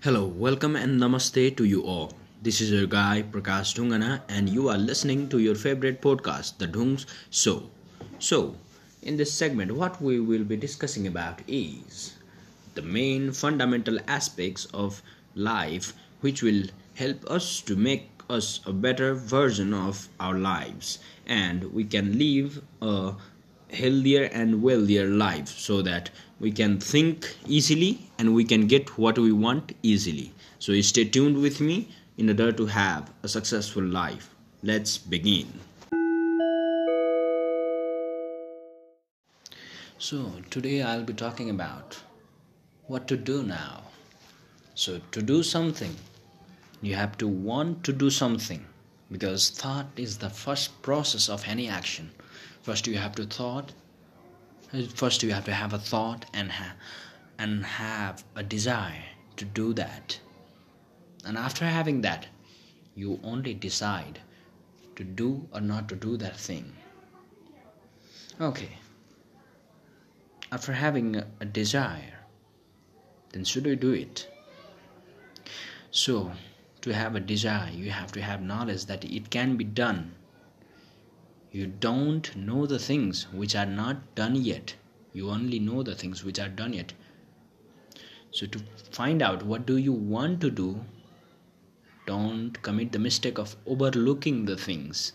Hello, welcome and namaste to you all. This is your guy Prakash Dungana, and you are listening to your favorite podcast, The Dungs Show. So, in this segment, what we will be discussing about is the main fundamental aspects of life which will help us to make us a better version of our lives and we can live a healthier and wealthier life so that we can think easily and we can get what we want easily. So stay tuned with me in order to have a successful life. Let's begin. So, today I'll be talking about what to do now. So, to do something, you have to want to do something because thought is the first process of any action first you have to thought first you have to have a thought and ha- and have a desire to do that. And after having that you only decide to do or not to do that thing. Okay. After having a, a desire then should we do it? So to have a desire you have to have knowledge that it can be done you don't know the things which are not done yet. You only know the things which are done yet. So to find out what do you want to do, don't commit the mistake of overlooking the things.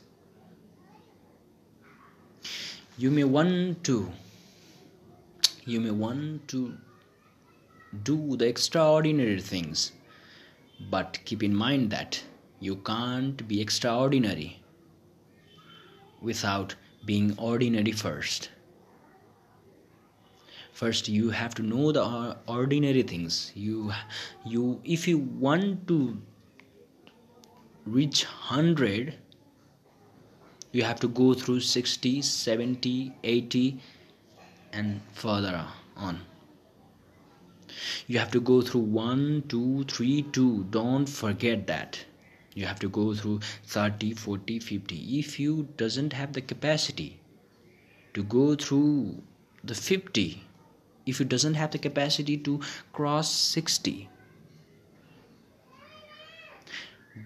You may want to you may want to do the extraordinary things, but keep in mind that you can't be extraordinary without being ordinary first. First you have to know the ordinary things. You you if you want to reach 100 you have to go through 60 70 80 and further on. You have to go through 1 2 3 2 don't forget that you have to go through 30 40 50 if you doesn't have the capacity to go through the 50 if you doesn't have the capacity to cross 60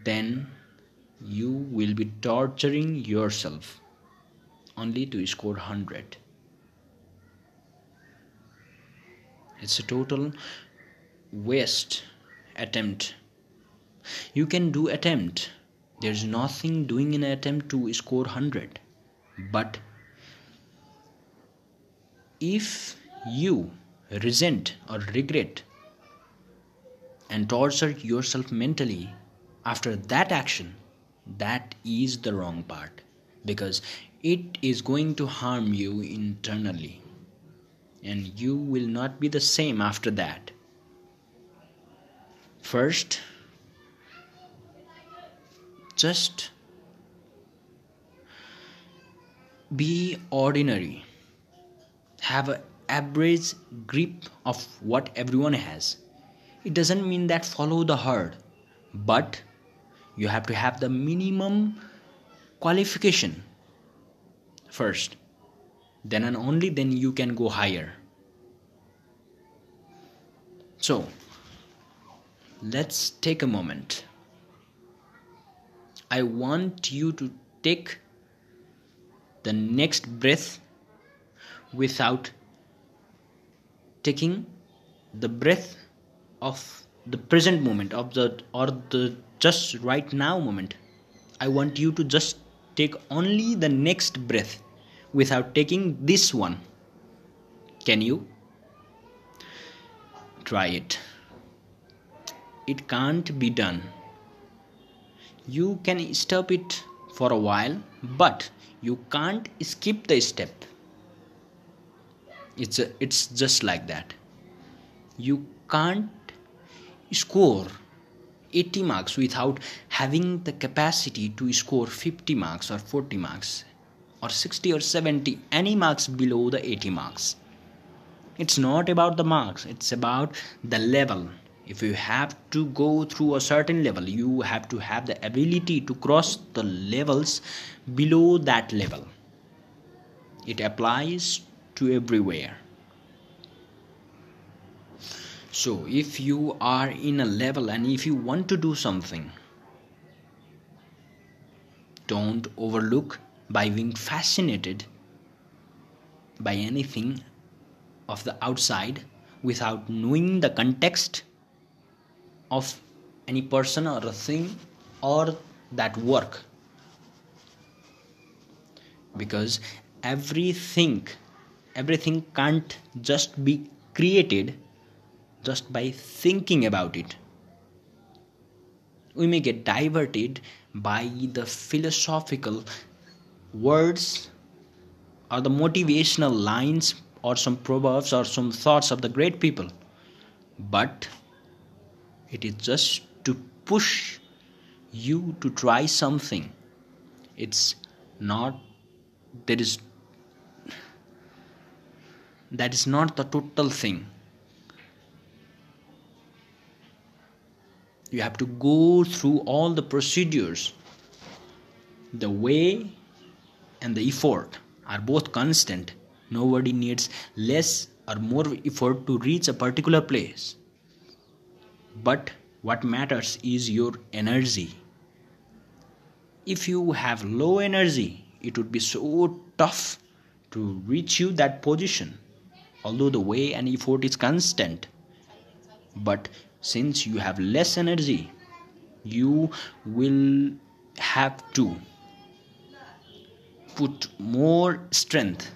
then you will be torturing yourself only to score 100 it's a total waste attempt you can do attempt. There's nothing doing an attempt to score 100 but if you resent or regret and torture yourself mentally after that action that is the wrong part. Because it is going to harm you internally. And you will not be the same after that. First just be ordinary. Have an average grip of what everyone has. It doesn't mean that follow the herd but you have to have the minimum qualification first. Then and only then you can go higher. So let's take a moment I want you to take the next breath without taking the breath of the present moment of the or the just right now moment. I want you to just take only the next breath without taking this one. Can you? Try it. It can't be done you can stop it for a while but you can't skip the step. It's a, it's just like that. You can't score 80 marks without having the capacity to score 50 marks or 40 marks or 60 or 70 any marks below the 80 marks. It's not about the marks it's about the level if you have to go through a certain level you have to have the ability to cross the levels below that level. It applies to everywhere. So, if you are in a level and if you want to do something, don't overlook by being fascinated by anything of the outside without knowing the context of any person or a thing or that work. Because everything everything can't just be created just by thinking about it. We may get diverted by the philosophical words or the motivational lines or some proverbs or some thoughts of the great people. But it is just to push you to try something. It's not there is that is not the total thing. You have to go through all the procedures the way and the effort are both constant. Nobody needs less or more effort to reach a particular place but what matters is your energy. If you have low energy it would be so tough to reach you that position although the way and effort is constant. But since you have less energy you will have to put more strength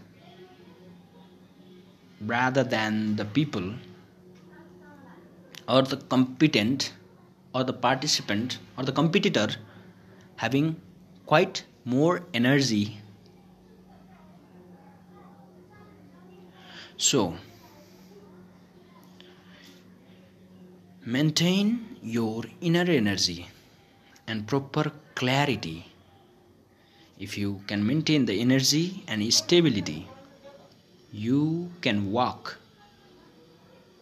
rather than the people or the competent or the participant or the competitor having quite more energy. So maintain your inner energy and proper clarity. If you can maintain the energy and stability you can walk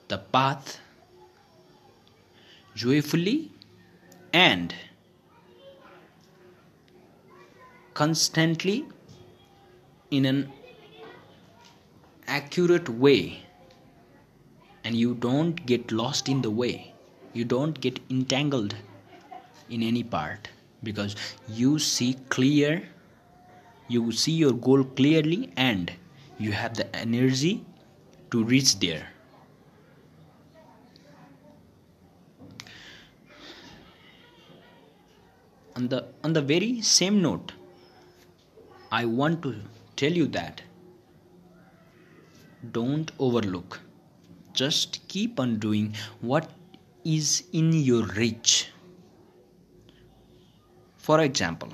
the path joyfully and constantly in an accurate way. And you don't get lost in the way. You don't get entangled in any part because you see clear you see your goal clearly and you have the energy to reach there on the on the very same note i want to tell you that don't overlook. Just keep on doing what is in your reach. For example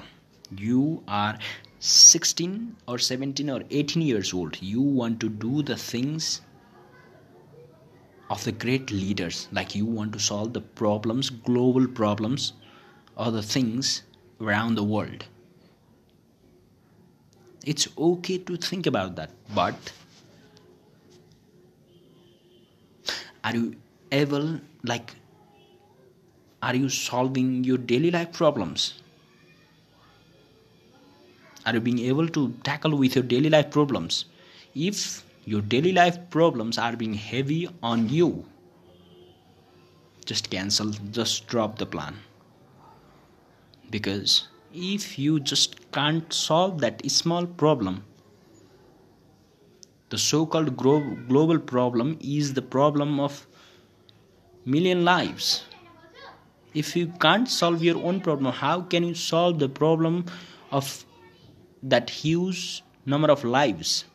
you are 16 or 17 or 18 years old. You want to do the things of the great leaders. Like you want to solve the problems global problems other things around the world. It's okay to think about that, but are you ever like are you solving your daily life problems? Are you being able to tackle with your daily life problems? If your daily life problems are being heavy on you, just cancel, just drop the plan because if you just can't solve that small problem the so-called global problem is the problem of million lives. If you can't solve your own problem how can you solve the problem of that huge number of lives?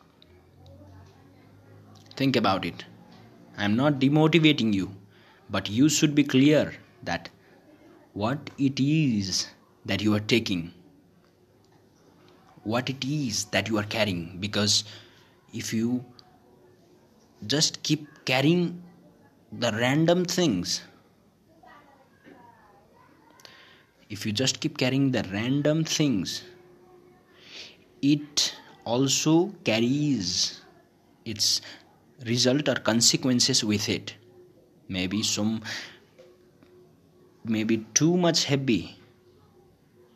Think about it. I am not demotivating you but you should be clear that what it is that you are taking. What it is that you are carrying because if you just keep carrying the random things if you just keep carrying the random things it also carries its result or consequences with it. Maybe some maybe too much heavy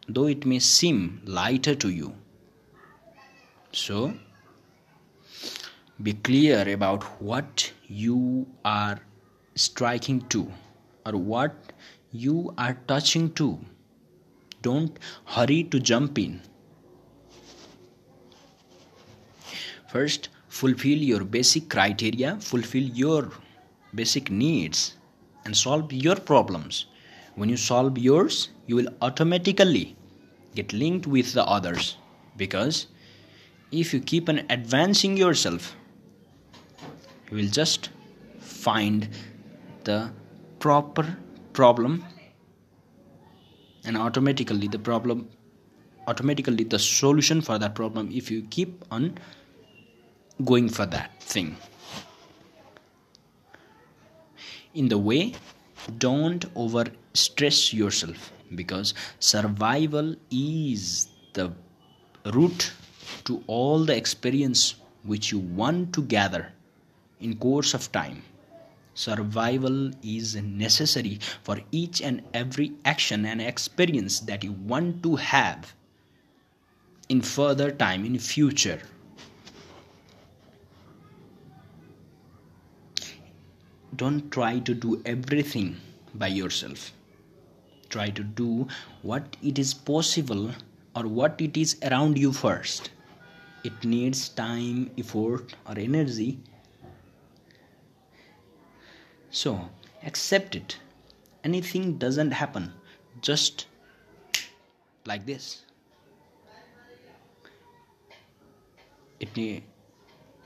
though it may seem lighter to you. So, be clear about what you are striking to or what you are touching to. Don't hurry to jump in. First fulfill your basic criteria fulfill your basic needs and solve your problems when you solve yours you will automatically get linked with the others. Because if you keep on advancing yourself you will just find the proper problem and automatically the problem automatically the solution for that problem if you keep on going for that thing. In the way don't over stress yourself because survival is the root to all the experience which you want to gather in course of time. Survival is necessary for each and every action and experience that you want to have in further time in future don't try to do everything by yourself. Try to do what it is possible or what it is around you first. It needs time effort or energy. So accept it. Anything doesn't happen. Just like this. It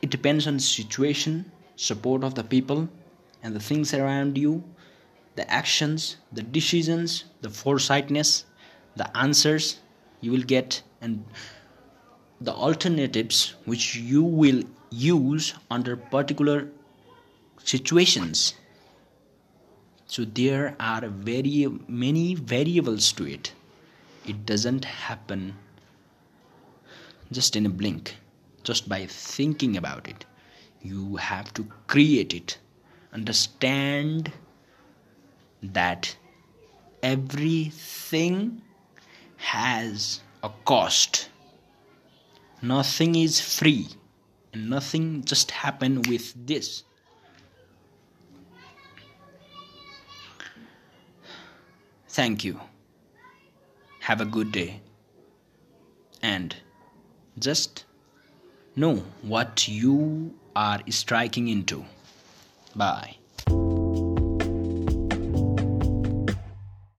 it depends on situation support of the people and the things around you, the actions, the decisions, the foresightness, the answers you will get, and the alternatives which you will use under particular situations. So there are very many variables to it. It doesn't happen just in a blink, just by thinking about it. You have to create it understand that everything has a cost. Nothing is free. And nothing just happen with this. Thank you. Have a good day. And just know what you are striking into Bye.